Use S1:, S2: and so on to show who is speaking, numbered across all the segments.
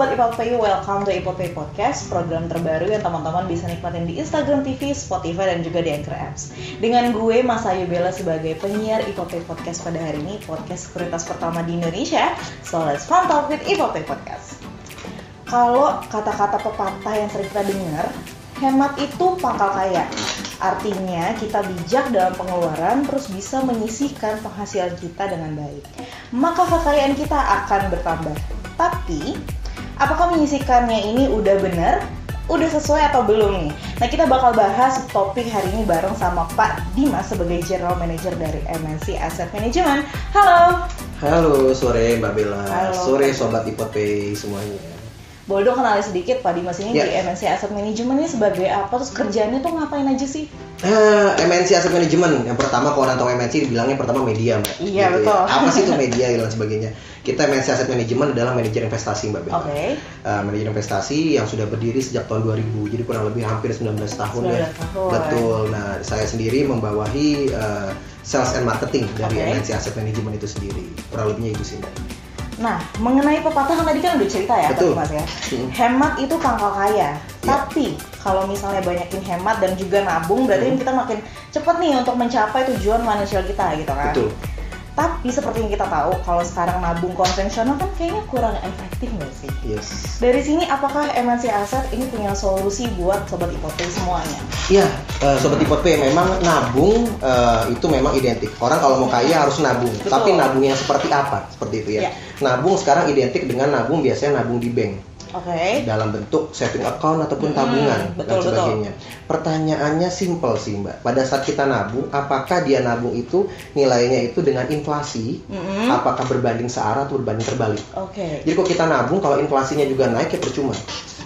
S1: Sobat IPOPay, welcome to IPOPay Podcast Program terbaru yang teman-teman bisa nikmatin di Instagram TV, Spotify, dan juga di Anchor Apps. Dengan gue, Mas Ayu Bella sebagai penyiar IPOPay Podcast pada hari ini Podcast sekuritas pertama di Indonesia So let's fun talk with IPOPay Podcast. Kalau kata-kata pepatah yang sering kita dengar Hemat itu pangkal kaya. Artinya kita bijak dalam pengeluaran terus bisa menyisihkan penghasilan kita dengan baik. Maka kekayaan kita akan bertambah. Tapi apakah menyisihkannya ini udah bener? Udah sesuai atau belum nih? Nah kita bakal bahas topik hari ini bareng sama Pak Dimas sebagai General Manager dari MNC Asset Management. Halo.
S2: Halo, sore Mbak Bella.
S1: Halo.
S2: Sore Sobat Ipotpay semuanya.
S1: Boleh dong kenalin sedikit Pak Dimas ini
S2: Ya.
S1: di MNC Asset Management ini sebagai apa? Terus kerjanya tuh ngapain aja sih?
S2: Eh, MNC Asset Management. Yang pertama kalau orang tahu MNC dibilangnya pertama media, Mbak.
S1: Iya,
S2: Gitu
S1: betul.
S2: Ya. Apa sih itu media dan sebagainya? Kita MNC Asset Management adalah manajer investasi, Mbak Bella.
S1: Oke.
S2: Eh, manajer investasi yang sudah berdiri sejak tahun 2000. Jadi kurang lebih hampir 19 tahun
S1: 19
S2: ya.
S1: tahun.
S2: Betul. Nah, saya sendiri membawahi eh, sales and marketing dari
S1: Oke.
S2: MNC Asset Management itu sendiri. Kurang lebihnya itu sih, Mbak.
S1: Nah, mengenai pepatah kan tadi kan udah cerita ya,
S2: Betul.
S1: Dimas ya.
S2: Hmm.
S1: Hemat itu pangkal kaya.
S2: Ya.
S1: Tapi kalau misalnya banyakin hemat dan juga nabung, berarti
S2: Hmm.
S1: kan kita makin cepet nih untuk mencapai tujuan finansial kita gitu kan.
S2: Betul.
S1: Tapi seperti yang kita tahu, kalau sekarang nabung konvensional kan kayaknya kurang efektif nggak sih?
S2: Yes.
S1: Dari sini apakah MNC Asset ini punya solusi buat sobat IPOP semuanya?
S2: Iya, eh, sobat Ipot P, memang nabung eh, itu memang identik. Orang kalau mau kaya harus nabung.
S1: Betul.
S2: Tapi nabung yang seperti apa? Seperti itu ya.
S1: Iya.
S2: Nabung sekarang identik dengan nabung biasanya nabung di bank
S1: Oke.
S2: dalam bentuk saving account ataupun
S1: Hmm,
S2: tabungan
S1: betul,
S2: dan sebagainya. Pertanyaannya simple sih, Mbak. Pada saat kita nabung, apakah dia nabung itu nilainya itu dengan inflasi?
S1: Mm-mm.
S2: Apakah berbanding searah atau berbanding terbalik?
S1: Oke.
S2: Jadi kalau kita nabung, kalau inflasinya juga naik ya percuma.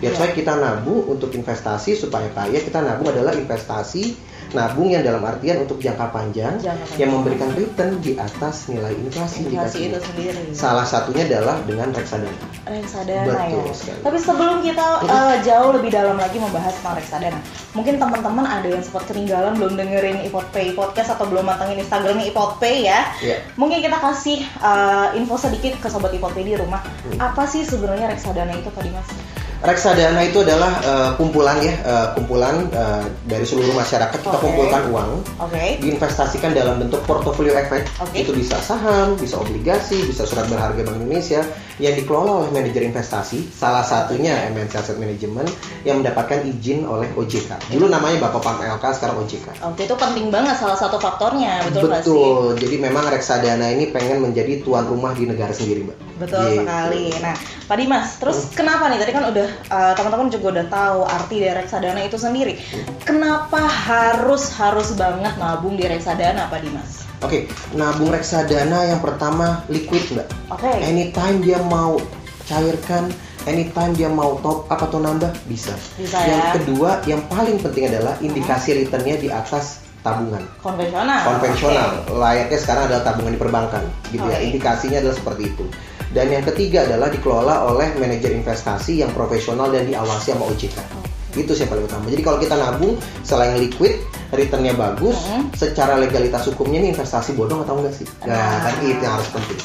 S2: That's why kita nabung untuk investasi supaya kaya. Kita nabung adalah investasi nabung yang dalam artian untuk jangka panjang,
S1: Jangka panjang.
S2: yang memberikan return di atas nilai inflasi.
S1: Inflasi itu sendiri.
S2: Salah satunya adalah dengan reksadana.
S1: reksadana
S2: Betul
S1: ya.
S2: sekali.
S1: Tapi sebelum kita uh, jauh lebih dalam lagi membahas tentang reksadana, mungkin teman-teman ada yang sempat ketinggalan belum dengerin Ipot Pay podcast atau belum mantengin Instagramnya Ipot Pay ya.
S2: Ya.
S1: Mungkin kita kasih uh, info sedikit ke sobat Ipot Pay di rumah.
S2: Hmm.
S1: Apa sih sebenarnya reksadana itu Pak Dimas?
S2: Reksadana itu adalah eh, kumpulan ya, eh, kumpulan eh, dari seluruh masyarakat kita
S1: Oke.
S2: kumpulkan uang,
S1: Oke.
S2: diinvestasikan dalam bentuk portofolio efek.
S1: Oke.
S2: Itu bisa saham, bisa obligasi, bisa surat berharga Bank Indonesia yang dikelola oleh manajer investasi. Salah satunya MNC Asset Management yang mendapatkan izin oleh OJK. Dulu namanya Bapak Pam LK, sekarang OJK.
S1: Oke itu penting banget salah satu faktornya betul?
S2: Betul. Jadi memang reksadana ini pengen menjadi tuan rumah di negara sendiri, Mbak.
S1: Betul
S2: Gitu.
S1: sekali. Nah, Pak Dimas, terus kenapa nih? Tadi kan udah uh, teman-teman juga udah tahu arti dari reksadana itu sendiri. Kenapa harus harus banget nabung di reksadana, Pak Dimas?
S2: Oke, nabung reksadana yang pertama liquid, Mbak.
S1: Oke.
S2: Anytime dia mau cairkan, anytime dia mau top up atau nambah bisa.
S1: Bisa
S2: yang
S1: ya.
S2: kedua, yang paling penting adalah indikasi returnnya di atas tabungan
S1: Konvensional.
S2: konvensional.
S1: Oke.
S2: Layaknya sekarang adalah tabungan di perbankan, gitu ya.
S1: Oke.
S2: Indikasinya adalah seperti itu. Dan yang ketiga adalah dikelola oleh manajer investasi yang profesional dan diawasi sama OJK. Itu sih yang paling utama. Jadi kalau kita nabung selain liquid, returnnya bagus,
S1: Mhm.
S2: secara legalitas hukumnya ini investasi bodong atau enggak sih? Nah,
S1: Nah.
S2: kan itu yang harus penting.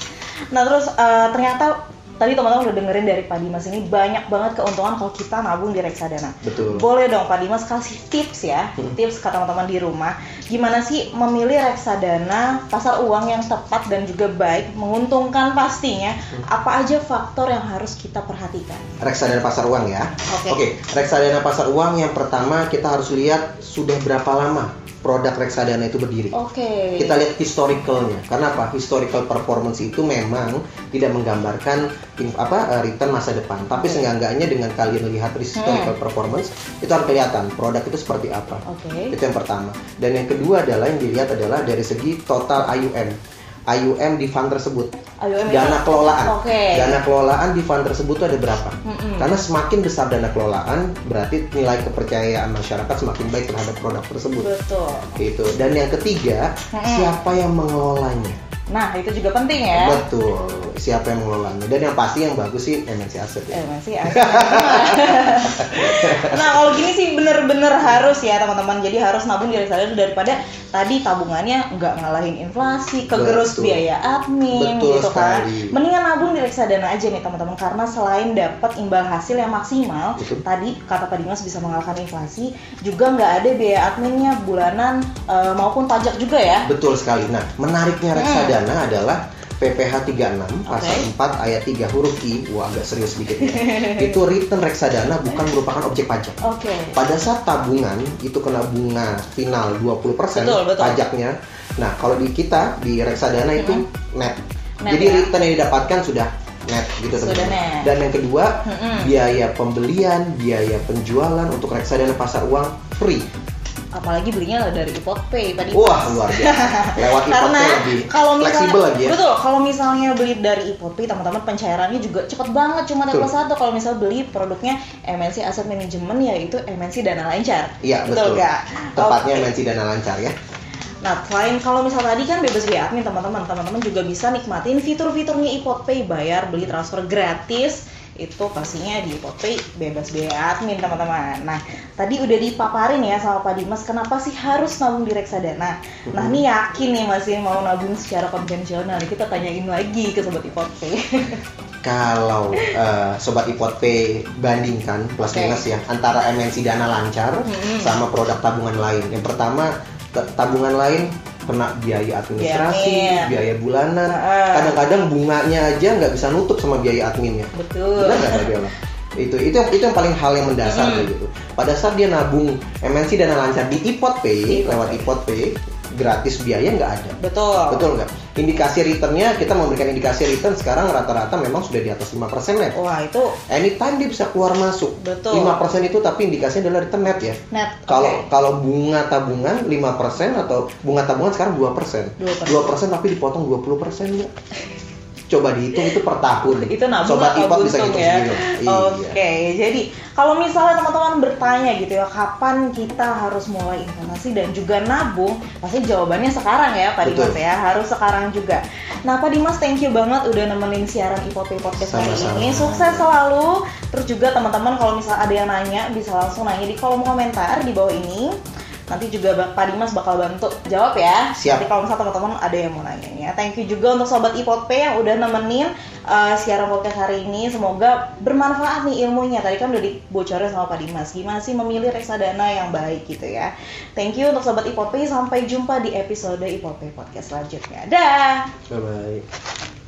S1: Nah, terus uh, ternyata tadi teman-teman udah dengerin dari Pak Dimas ini banyak banget keuntungan kalau kita nabung di reksadana.
S2: Betul.
S1: Boleh dong Pak Dimas kasih tips ya,
S2: Hmm.
S1: tips ke teman-teman di rumah. Gimana sih memilih reksadana pasar uang yang tepat dan juga baik, menguntungkan pastinya.
S2: Hmm.
S1: Apa aja faktor yang harus kita perhatikan?
S2: reksadana pasar uang ya.
S1: Oke.
S2: reksadana pasar uang yang pertama kita harus lihat sudah berapa lama produk reksadana itu berdiri.
S1: Oke.
S2: Kita lihat historicalnya. Karena apa? Historical performance itu memang tidak menggambarkan apa eh, return masa depan. Tapi
S1: Oke.
S2: seenggak-enggaknya dengan kalian lihat historical performance itu harus kelihatan produk itu seperti apa.
S1: Oke.
S2: Itu yang pertama. Dan yang kedua adalah yang dilihat adalah dari segi total AUM. AUM di fund tersebut.
S1: Itu-
S2: Dana kelolaan.
S1: Oke.
S2: Dana kelolaan di fund tersebut itu ada berapa?
S1: Mm-mm.
S2: Karena semakin besar dana kelolaan, berarti nilai kepercayaan masyarakat semakin baik terhadap produk tersebut.
S1: Betul.
S2: Gitu. Dan yang ketiga,
S1: Mm-mm.
S2: siapa yang mengelolanya?
S1: Nah, itu juga penting ya.
S2: Betul. Siapa yang mengelolanya? Dan yang pasti yang bagus sih MNC Asset
S1: Eh
S2: ya.
S1: masih asik. nah kalau gini sih bener-bener harus ya teman-teman. Jadi harus nabung di reksadana daripada tadi tabungannya nggak ngalahin inflasi, kegerus
S2: Betul.
S1: biaya admin
S2: Betul
S1: gitu kan.
S2: sekali.
S1: Mendingan nabung di reksadana aja nih teman-teman karena selain dapat imbal hasil yang maksimal,
S2: Betul.
S1: tadi kata Pak Dimas bisa mengalahkan inflasi, juga nggak ada biaya adminnya bulanan eh, maupun pajak juga ya.
S2: Betul sekali. Nah, menariknya reksadana adalah PPH 36 pasal
S1: Oke.
S2: 4 ayat 3 huruf I. Wah, agak serius sedikit ya. itu return reksadana bukan merupakan objek pajak.
S1: Oke.
S2: Pada saat tabungan itu kena bunga final 20%
S1: Betul, betul.
S2: pajaknya. Nah, kalau di kita di reksadana itu net.
S1: Net,
S2: Jadi
S1: ya.
S2: return yang didapatkan sudah net gitu
S1: Sudah
S2: teman-teman.
S1: net.
S2: Dan yang kedua, biaya pembelian, biaya penjualan untuk reksadana pasar uang free.
S1: Apalagi belinya dari Ipot Pay Dimas.
S2: Wah, luar biasa. Lewat
S1: karena
S2: ipotnya lebih
S1: kalau misalnya
S2: lagi ya.
S1: betul kalau misalnya beli dari Ipotpay teman-teman pencairannya juga cepet banget cuma
S2: Betul.
S1: level satu kalau misalnya beli produknya MNC Asset Management yaitu MNC Dana Lancar
S2: Iya, betul.
S1: nggak?
S2: Tepatnya
S1: Oke.
S2: MNC Dana Lancar ya.
S1: Nah, selain kalau misal tadi kan bebas biaya admin teman-teman, teman-teman juga bisa nikmatin fitur-fiturnya Ipotpay bayar, beli transfer gratis. Itu pastinya di Ipotpay bebas biaya admin teman-teman. Nah, tadi udah dipaparin ya sama Pak Dimas kenapa sih harus nabung di reksadana. Nah,
S2: Mhm.
S1: ini yakin nih masih mau nabung secara konvensional. Kita tanyain lagi ke sobat Ipotpay.
S2: Kalau eh, sobat Ipot Pay bandingkan plus
S1: Oke.
S2: minus ya antara MNC Dana Lancar
S1: Mm-mm.
S2: sama produk tabungan lain. Yang pertama tabungan lain kena biaya administrasi,
S1: Biaya admin.
S2: biaya bulanan. Kadang-kadang bunganya aja nggak bisa nutup sama biaya adminnya.
S1: Betul.
S2: Benar nggak Bella? itu itu yang itu yang paling hal yang mendasar
S1: Mm.
S2: kayak gitu. Pada saat dia nabung MNC Dana Lancar di Ipot Pay lewat. Ipot Pay gratis biaya nggak ada.
S1: Betul.
S2: Betul nggak? Indikasi returnnya kita memberikan indikasi return sekarang rata-rata memang sudah di atas 5% net.
S1: Wah, itu
S2: Anytime dia bisa keluar masuk.
S1: Betul.
S2: 5% itu tapi indikasinya adalah return net ya.
S1: net.
S2: Kalau
S1: Oke.
S2: kalau bunga tabungan 5% atau bunga tabungan sekarang 2%.
S1: 2%.
S2: 2% tapi dipotong 20% ya. Coba dihitung itu per tahun.
S1: itu nabung
S2: Sobat
S1: atau
S2: Ipot bisa hitung
S1: ya.
S2: Iya.
S1: Oke, jadi kalau misalnya teman-teman bertanya gitu ya, kapan kita harus mulai investasi dan juga nabung, pasti jawabannya sekarang ya Pak
S2: Betul.
S1: Dimas ya, harus sekarang juga. Nah Pak Dimas, thank you banget udah nemenin siaran Ipotpay Podcast hari ini. Sukses selalu. Terus juga teman-teman kalau misalnya ada yang nanya, bisa langsung nanya di kolom komentar di bawah ini. Nanti juga Pak Dimas bakal bantu jawab ya.
S2: Siap.
S1: Nanti kalau misalnya teman-teman ada yang mau nanya ya. Thank you juga untuk sobat Ipotpay yang udah nemenin uh, siaran podcast hari ini. Semoga bermanfaat nih ilmunya. Tadi kan udah dibocorin sama Pak Dimas. Gimana sih memilih reksadana yang baik gitu ya. Thank you untuk sobat Ipotpay. Sampai jumpa di episode Ipotpay Podcast selanjutnya. Dah.
S2: Bye bye.